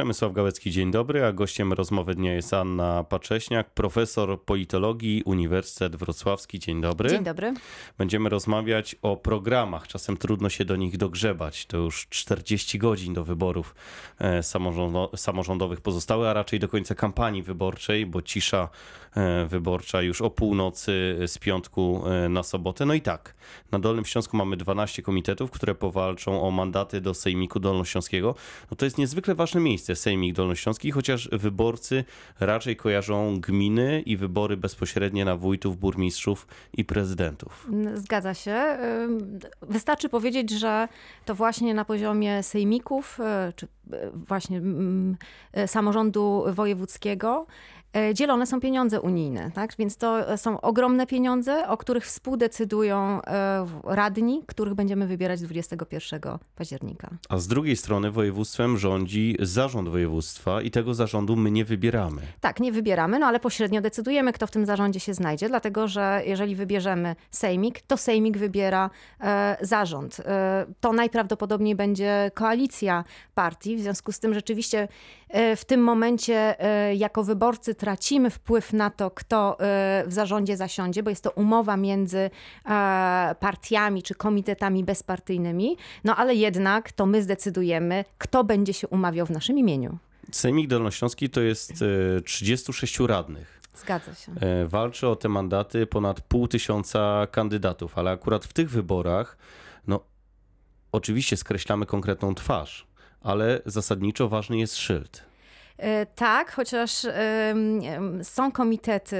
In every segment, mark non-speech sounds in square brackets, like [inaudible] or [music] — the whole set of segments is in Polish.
Przemysław Gałecki, dzień dobry, a gościem rozmowy dnia jest Anna Pacześniak, profesor politologii, Uniwersytet Wrocławski. Dzień dobry. Dzień dobry. Będziemy rozmawiać o programach. Czasem trudno się do nich dogrzebać. To już 40 godzin do wyborów e, samorządowych pozostały, a raczej do końca kampanii wyborczej, bo cisza e, wyborcza już o północy z piątku e, na sobotę. No i tak, na Dolnym Śląsku mamy 12 komitetów, które powalczą o mandaty do Sejmiku Dolnośląskiego. No to jest niezwykle ważne miejsce, Sejmik Dolnośląski, chociaż wyborcy raczej kojarzą gminy i wybory bezpośrednie na wójtów, burmistrzów i prezydentów. Zgadza się. Wystarczy powiedzieć, że to właśnie na poziomie sejmików, e, czy e, właśnie e, samorządu wojewódzkiego, dzielone są pieniądze unijne, tak? Więc to są ogromne pieniądze, o których współdecydują e, radni, których będziemy wybierać 21 października. A z drugiej strony województwem rządzi zarząd województwa i tego zarządu my nie wybieramy. Tak, nie wybieramy, no ale pośrednio decydujemy, kto w tym zarządzie się znajdzie, dlatego że jeżeli wybierzemy sejmik, to sejmik wybiera e, zarząd. E, to najprawdopodobniej będzie koalicja partii, w związku z tym rzeczywiście e, w tym momencie e, jako wyborcy tracimy wpływ na to, kto e, w zarządzie zasiądzie, bo jest to umowa między e, partiami czy komitetami bezpartyjnymi, no ale jednak to my zdecydujemy, kto będzie się umawiał w naszym imieniu. Sejmik Dolnośląski to jest 36 e, radnych. Zgadza się. Walczy o te mandaty ponad pół tysiąca kandydatów, ale akurat w tych wyborach, no oczywiście skreślamy konkretną twarz, ale zasadniczo ważny jest szyld. E, tak, chociaż są komitety,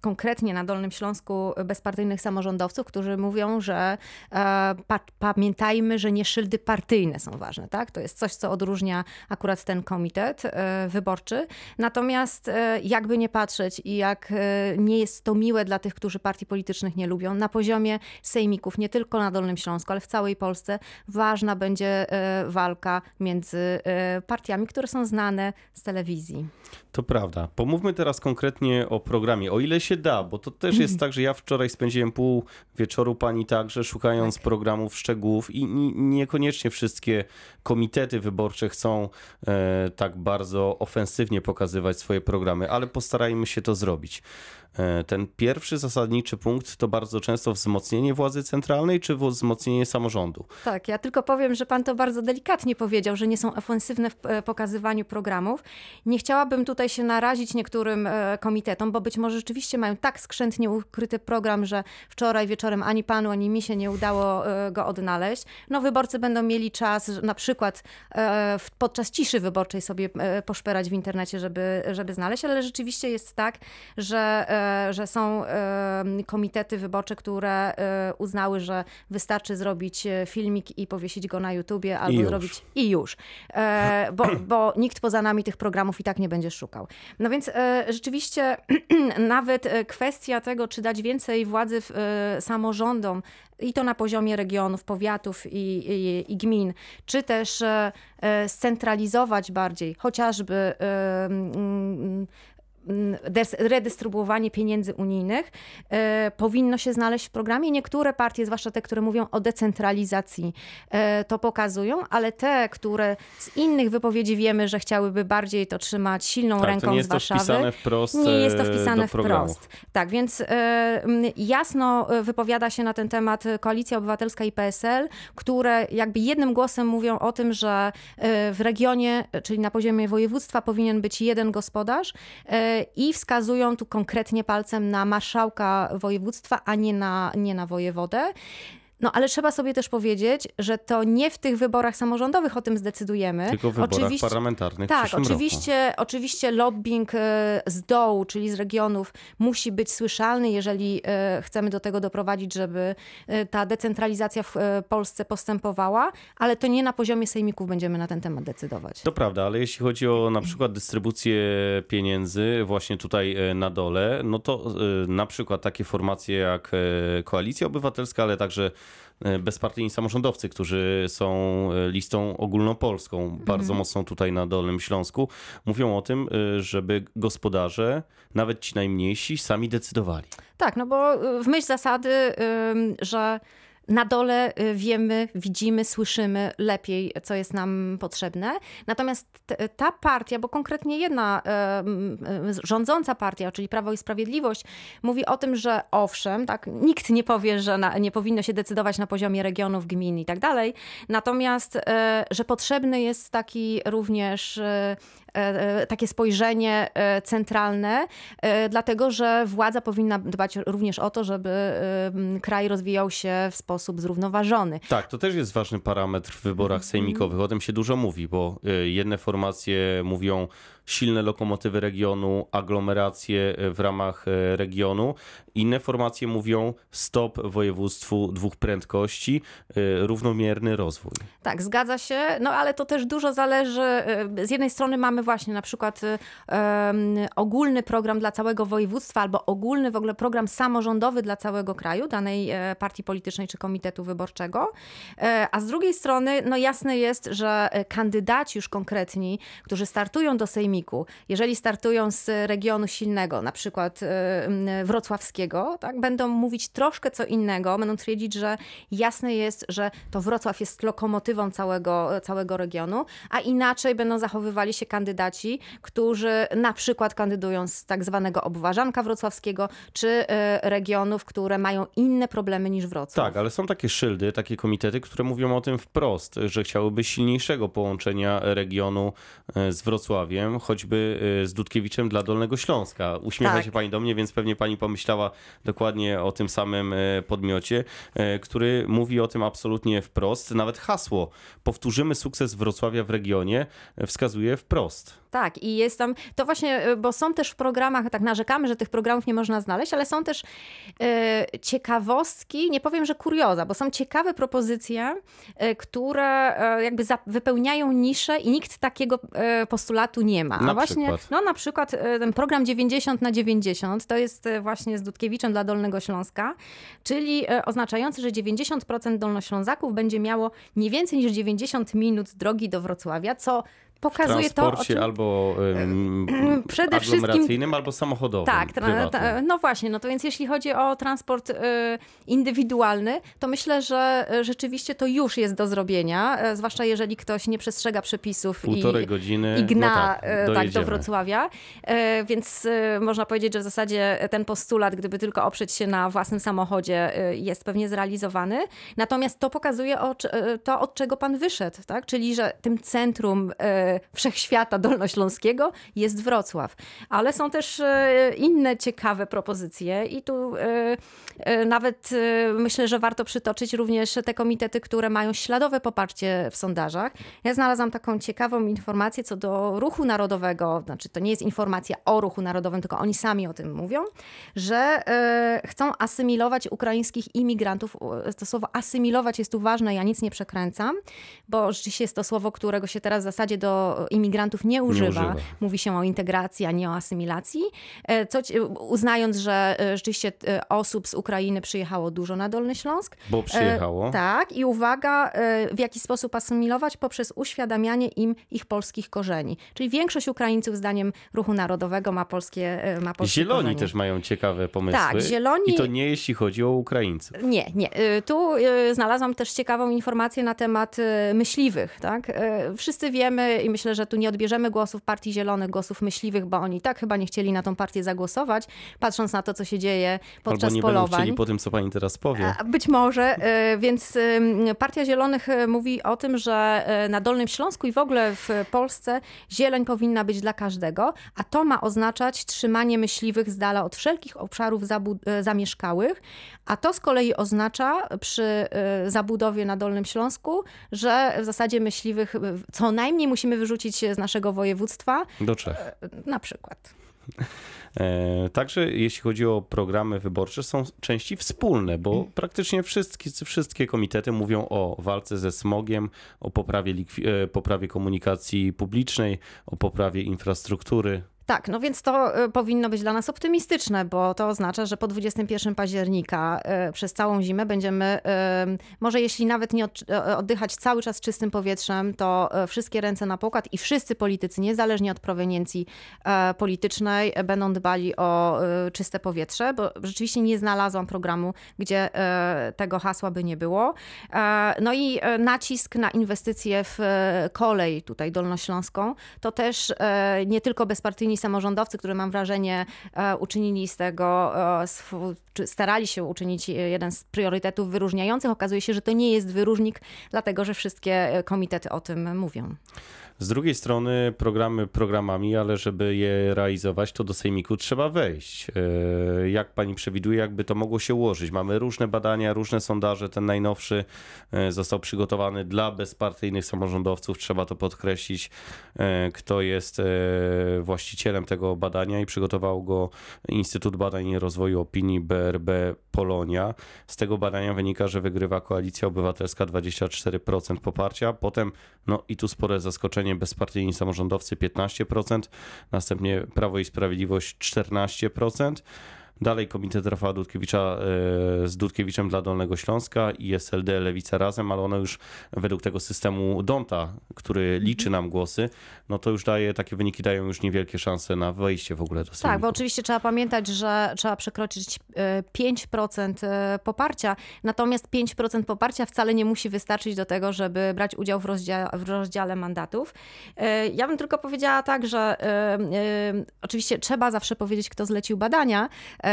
konkretnie na Dolnym Śląsku, bezpartyjnych samorządowców, którzy mówią, że e, pamiętajmy, że nie szyldy partyjne są ważne. Tak? To jest coś, co odróżnia akurat ten komitet e, wyborczy. Natomiast jakby nie patrzeć i jak nie jest to miłe dla tych, którzy partii politycznych nie lubią, na poziomie sejmików, nie tylko na Dolnym Śląsku, ale w całej Polsce, ważna będzie walka między partiami, które są znane z telewizji. To prawda. Pomówmy teraz konkretnie o programie, o ile się da, bo to też jest [clears throat] tak, że ja wczoraj spędziłem pół wieczoru pani także szukając tak. programów, szczegółów i niekoniecznie wszystkie komitety wyborcze chcą e, tak bardzo ofensywnie pokazywać swoje programy, ale postarajmy się to zrobić. E, ten pierwszy zasadniczy punkt to bardzo często wzmocnienie władzy centralnej czy wzmocnienie samorządu? Tak, ja tylko powiem, że pan to bardzo delikatnie powiedział, że nie są ofensywne w e, pokazywaniu programów. Nie chciałabym tutaj się narazić niektórym e, komitetom, bo być może rzeczywiście mają tak skrzętnie ukryty program, że wczoraj wieczorem ani panu, ani mi się nie udało go odnaleźć. No wyborcy będą mieli czas na przykład podczas ciszy wyborczej sobie poszperać w internecie, żeby, żeby znaleźć, ale rzeczywiście jest tak, że że są komitety wyborcze, które e, uznały, że wystarczy zrobić e, filmik i powiesić go na YouTubie albo I zrobić i już. E, bo, bo nikt poza nami tych programów i tak nie będzie szukał. No więc rzeczywiście [clears throat] nawet kwestia tego, czy dać więcej władzy samorządom, i to na poziomie regionów, powiatów i, i, i gmin, czy też scentralizować bardziej chociażby redystrybuowanie pieniędzy unijnych e, powinno się znaleźć w programie. Niektóre partie, zwłaszcza te, które mówią o decentralizacji, e, to pokazują, ale te, które z innych wypowiedzi wiemy, że chciałyby bardziej to trzymać silną tak, ręką z Warszawy. Wprost, nie jest to e, wpisane wprost. Tak, więc jasno wypowiada się na ten temat Koalicja Obywatelska i PSL, które jakby jednym głosem mówią o tym, że w regionie, czyli na poziomie województwa powinien być jeden gospodarz i wskazują tu konkretnie palcem na marszałka województwa, a nie na, nie na wojewodę. No ale trzeba sobie też powiedzieć, że to nie w tych wyborach samorządowych o tym zdecydujemy. Tylko w wyborach oczywiście, parlamentarnych. Tak, oczywiście, roku. oczywiście lobbying e, z dołu, czyli z regionów, musi być słyszalny, jeżeli e, chcemy do tego doprowadzić, żeby e, ta decentralizacja w Polsce postępowała, ale to nie na poziomie sejmików będziemy na ten temat decydować. To prawda, ale jeśli chodzi o na przykład dystrybucję pieniędzy właśnie tutaj na dole, no to na przykład takie formacje jak Koalicja Obywatelska, ale także bezpartyjni samorządowcy, którzy są e, listą ogólnopolską, bardzo mhm. mocno tutaj na Dolnym Śląsku, mówią o tym, e, żeby gospodarze, nawet ci najmniejsi, sami decydowali. Tak, no bo w myśl zasady, że na dole y, wiemy, widzimy, słyszymy lepiej, co jest nam potrzebne. Natomiast ta partia, bo konkretnie jedna rządząca partia, czyli Prawo i Sprawiedliwość, mówi o tym, że owszem, tak, nikt nie powie, że na, nie powinno się decydować na poziomie regionów, gmin i tak dalej. Natomiast, e, że potrzebny jest taki również e, takie spojrzenie e, centralne, e, dlatego że władza powinna dbać również o to, żeby e, kraj rozwijał się w sposób zrównoważony. Tak, to też jest ważny parametr w wyborach sejmikowych. O tym się dużo mówi, bo jedne formacje mówią silne lokomotywy regionu, aglomeracje y, w ramach y, regionu. Inne formacje mówią stop województwu dwóch prędkości, y, równomierny rozwój. Tak, zgadza się, no ale to też dużo zależy. Z jednej strony mamy właśnie na przykład em, ogólny program dla całego województwa albo ogólny w ogóle program samorządowy dla całego kraju, danej e, partii politycznej czy komitetu wyborczego. E, A z drugiej strony, no jasne jest, że e, kandydaci już konkretni, którzy startują do jeżeli startują z regionu silnego, na przykład e, m, wrocławskiego, tak, będą mówić troszkę co innego, będą twierdzić, że jasne jest, że to Wrocław jest lokomotywą całego, całego regionu, a inaczej będą zachowywali się kandydaci, którzy na przykład kandydują z tak zwanego obwarzanka wrocławskiego, czy e, regionów, które mają inne problemy niż Wrocław. Tak, ale są takie szyldy, takie komitety, które mówią o tym wprost, że chciałyby silniejszego połączenia regionu z Wrocławiem, choćby e, z Dudkiewiczem dla Dolnego Śląska. Uśmiecha Tak. się pani do mnie, więc pewnie pani pomyślała dokładnie o tym samym e, podmiocie, e, który mówi o tym absolutnie wprost. Nawet hasło powtórzymy sukces Wrocławia w regionie wskazuje wprost. Tak, i jest tam, to właśnie, y, bo są też w programach, tak narzekamy, że tych programów nie można znaleźć, ale są też e, ciekawostki, nie powiem, że kurioza, bo są ciekawe propozycje, e, które e, jakby za, wypełniają niszę i nikt takiego e, postulatu nie ma. Na A właśnie, przykład? no na przykład e, ten program 90 na 90, to jest e, właśnie z Dudkiewiczem dla Dolnego Śląska, czyli e, oznaczający, że 90% Dolnoślązaków będzie miało nie więcej niż 90 minut drogi do Wrocławia, co pokazuje to, o transporcie czym... albo [clears throat] um, Przede wszystkim- albo samochodowym. Tak, tra- ta, no właśnie, no to więc jeśli chodzi o transport y, indywidualny, to myślę, że y, rzeczywiście to już jest do zrobienia, y, zwłaszcza jeżeli ktoś nie przestrzega przepisów Półtorej i, godziny. i gna no tak, y, tak, do. Wrocławia. Y, Więc można powiedzieć, że w zasadzie ten postulat, gdyby tylko oprzeć się na własnym samochodzie, jest pewnie zrealizowany. Natomiast to pokazuje o, to, od czego pan wyszedł, tak? czyli że tym centrum wszechświata dolnośląskiego jest Wrocław. Ale są też y, inne ciekawe propozycje i tu y, y, nawet myślę, że warto przytoczyć również te komitety, które mają śladowe poparcie w sondażach. Ja znalazłam taką ciekawą informację co do ruchu narodowego, znaczy to nie jest informacja o ruchu narodowym, tylko oni sami o tym mówią, że chcą asymilować ukraińskich imigrantów. To słowo asymilować jest tu ważne, ja nic nie przekręcam, bo rzeczywiście jest to słowo, którego się teraz w zasadzie do imigrantów nie używa. używa. Mówi się o integracji, a nie o asymilacji. E, Co, uznając, że e, rzeczywiście e, osób z Ukrainy przyjechało dużo na Dolny Śląsk. Bo przyjechało. Tak, i uwaga, w jaki sposób asymilować poprzez uświadamianie im ich polskich korzeni. Czyli większość Ukraińców, zdaniem Ruchu Narodowego, ma polskie, ma polskie Zieloni korzenie. też mają ciekawe pomysły. Tak, zieloni- I to nie jeśli chodzi o Ukraińców. Nie, nie. Tu znalazłam też ciekawą informację na temat myśliwych. Tak? Wszyscy wiemy i myślę, że tu nie odbierzemy głosów Partii Zielonych, głosów myśliwych, bo oni tak chyba nie chcieli na tą partię zagłosować, patrząc na to, co się dzieje podczas Albo nie będą polowań. chcieli po tym, co pani teraz powie. Być może, y, więc y, Partia Zielonych y, mówi o tym, że na Dolnym Śląsku i w ogóle w Polsce zieleń powinna być dla każdego, a to ma oznaczać trzymanie myśliwych z dala od wszelkich obszarów zamieszkałych, a to z kolei oznacza przy zabudowie na Dolnym Śląsku, że w zasadzie myśliwych co najmniej musimy wyrzucić z naszego województwa, Do Czech. na przykład. [laughs] E, także jeśli chodzi o programy wyborcze, są części wspólne, bo praktycznie wszystkie, wszystkie komitety mówią o walce ze smogiem, o poprawie, e, poprawie komunikacji publicznej, o poprawie infrastruktury. Tak, no więc to y, powinno być dla nas optymistyczne, bo to oznacza, że po 21 października y, przez całą zimę będziemy, może jeśli nawet nie od, oddychać cały czas czystym powietrzem, to y, wszystkie ręce na pokład i wszyscy politycy, niezależnie od proweniencji politycznej, będą dbali o czyste powietrze, bo rzeczywiście nie znalazłam programu, gdzie tego hasła by nie było. E, No i e, nacisk na inwestycje w e, kolej tutaj dolnośląską, to też nie tylko bezpartyjni samorządowcy, którzy mam wrażenie e, uczynili z tego, e, czy starali się uczynić e, jeden z priorytetów wyróżniających. Okazuje się, że to nie jest wyróżnik, dlatego że wszystkie komitety o tym mówią. Z drugiej strony programy programami, ale żeby je realizować, to do sejmiku trzeba wejść. E, Jak pani przewiduje, jakby to mogło się ułożyć? Mamy różne badania, różne sondaże. Ten najnowszy e, został przygotowany dla bezpartyjnych samorządowców. Trzeba to podkreślić, e, kto jest właścicielem tego badania i przygotował go Instytut Badań i Rozwoju Opinii BRB Polonia. Z tego badania wynika, że wygrywa Koalicja Obywatelska 24% poparcia, potem, no i tu spore zaskoczenie, bezpartyjni samorządowcy 15%, następnie Prawo i Sprawiedliwość 14%. Dalej Komitet Rafała Dudkiewicza e, z Dudkiewiczem dla Dolnego Śląska i SLD Lewica razem, ale ono już według tego systemu Donta, który liczy nam głosy, no to już daje, takie wyniki dają już niewielkie szanse na wejście w ogóle do Sejmiku. Tak, bo oczywiście trzeba pamiętać, że trzeba przekroczyć e, 5% e, poparcia, natomiast 5% poparcia wcale nie musi wystarczyć do tego, żeby brać udział w, rozdzia- w rozdziale mandatów. E, Ja bym tylko powiedziała tak, że e, e, oczywiście trzeba zawsze powiedzieć, kto zlecił badania, e,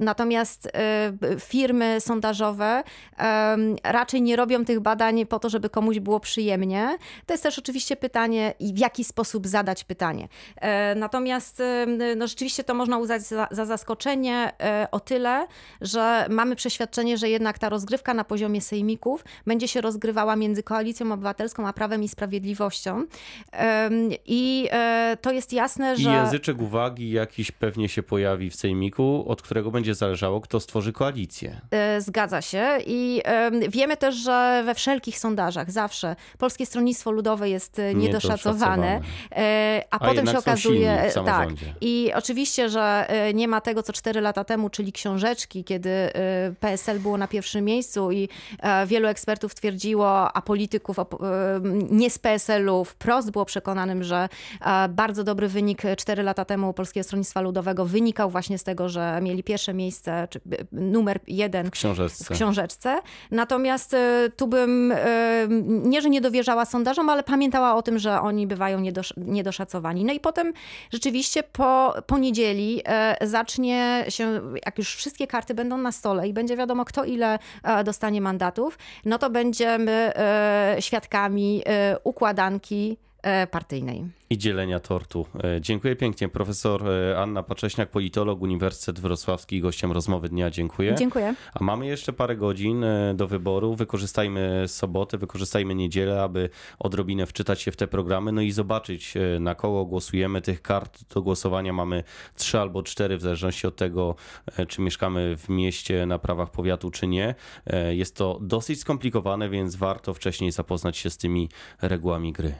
natomiast e, firmy sondażowe e, raczej nie robią tych badań po to, żeby komuś było przyjemnie. To jest też oczywiście pytanie, i w jaki sposób zadać pytanie. E, Natomiast e, no, rzeczywiście to można uznać za, za zaskoczenie e, o tyle, że mamy przeświadczenie, że jednak ta rozgrywka na poziomie sejmików będzie się rozgrywała między Koalicją Obywatelską a Prawem i Sprawiedliwością. I e, to jest jasne, I że... języczek uwagi jakiś pewnie się pojawi w Sejmiku, od którego będzie zależało, kto stworzy koalicję. E, Zgadza się. I em, wiemy też, że we wszelkich sondażach zawsze Polskie Stronnictwo Ludowe jest e, niedoszacowane, e, a, potem jednak się okazuje, tak, i oczywiście, że nie ma tego, co cztery lata temu, czyli książeczki, kiedy PSL było na pierwszym miejscu i wielu ekspertów twierdziło, a polityków nie z PSL-u wprost było przekonanym, że bardzo dobry wynik cztery lata temu Polskiego Stronnictwa Ludowego wynikał właśnie z tego, że mieli pierwsze miejsce, czy e, numer jeden W książeczce. w książeczce. Natomiast e, tu bym e, nie, że nie dowierzała sondażom, ale pamiętała o tym, że oni bywają niedosz, niedoszacowani. No i potem rzeczywiście po, po niedzieli e, zacznie się, jak już wszystkie karty będą na stole i będzie wiadomo, kto ile dostanie mandatów, no to będziemy świadkami układanki partyjnej. I dzielenia tortu. E, Dziękuję pięknie. Profesor e, Anna Pacześniak, politolog, Uniwersytet Wrocławski, gościem rozmowy dnia. Dziękuję. Dziękuję. A mamy jeszcze parę godzin e, do wyboru. Wykorzystajmy sobotę, wykorzystajmy niedzielę, aby odrobinę wczytać się w te programy, no i zobaczyć e, na kogo głosujemy. Tych kart do głosowania mamy trzy albo cztery, w zależności od tego, e, czy mieszkamy w mieście na prawach powiatu, czy nie. E, Jest to dosyć skomplikowane, więc warto wcześniej zapoznać się z tymi regułami gry.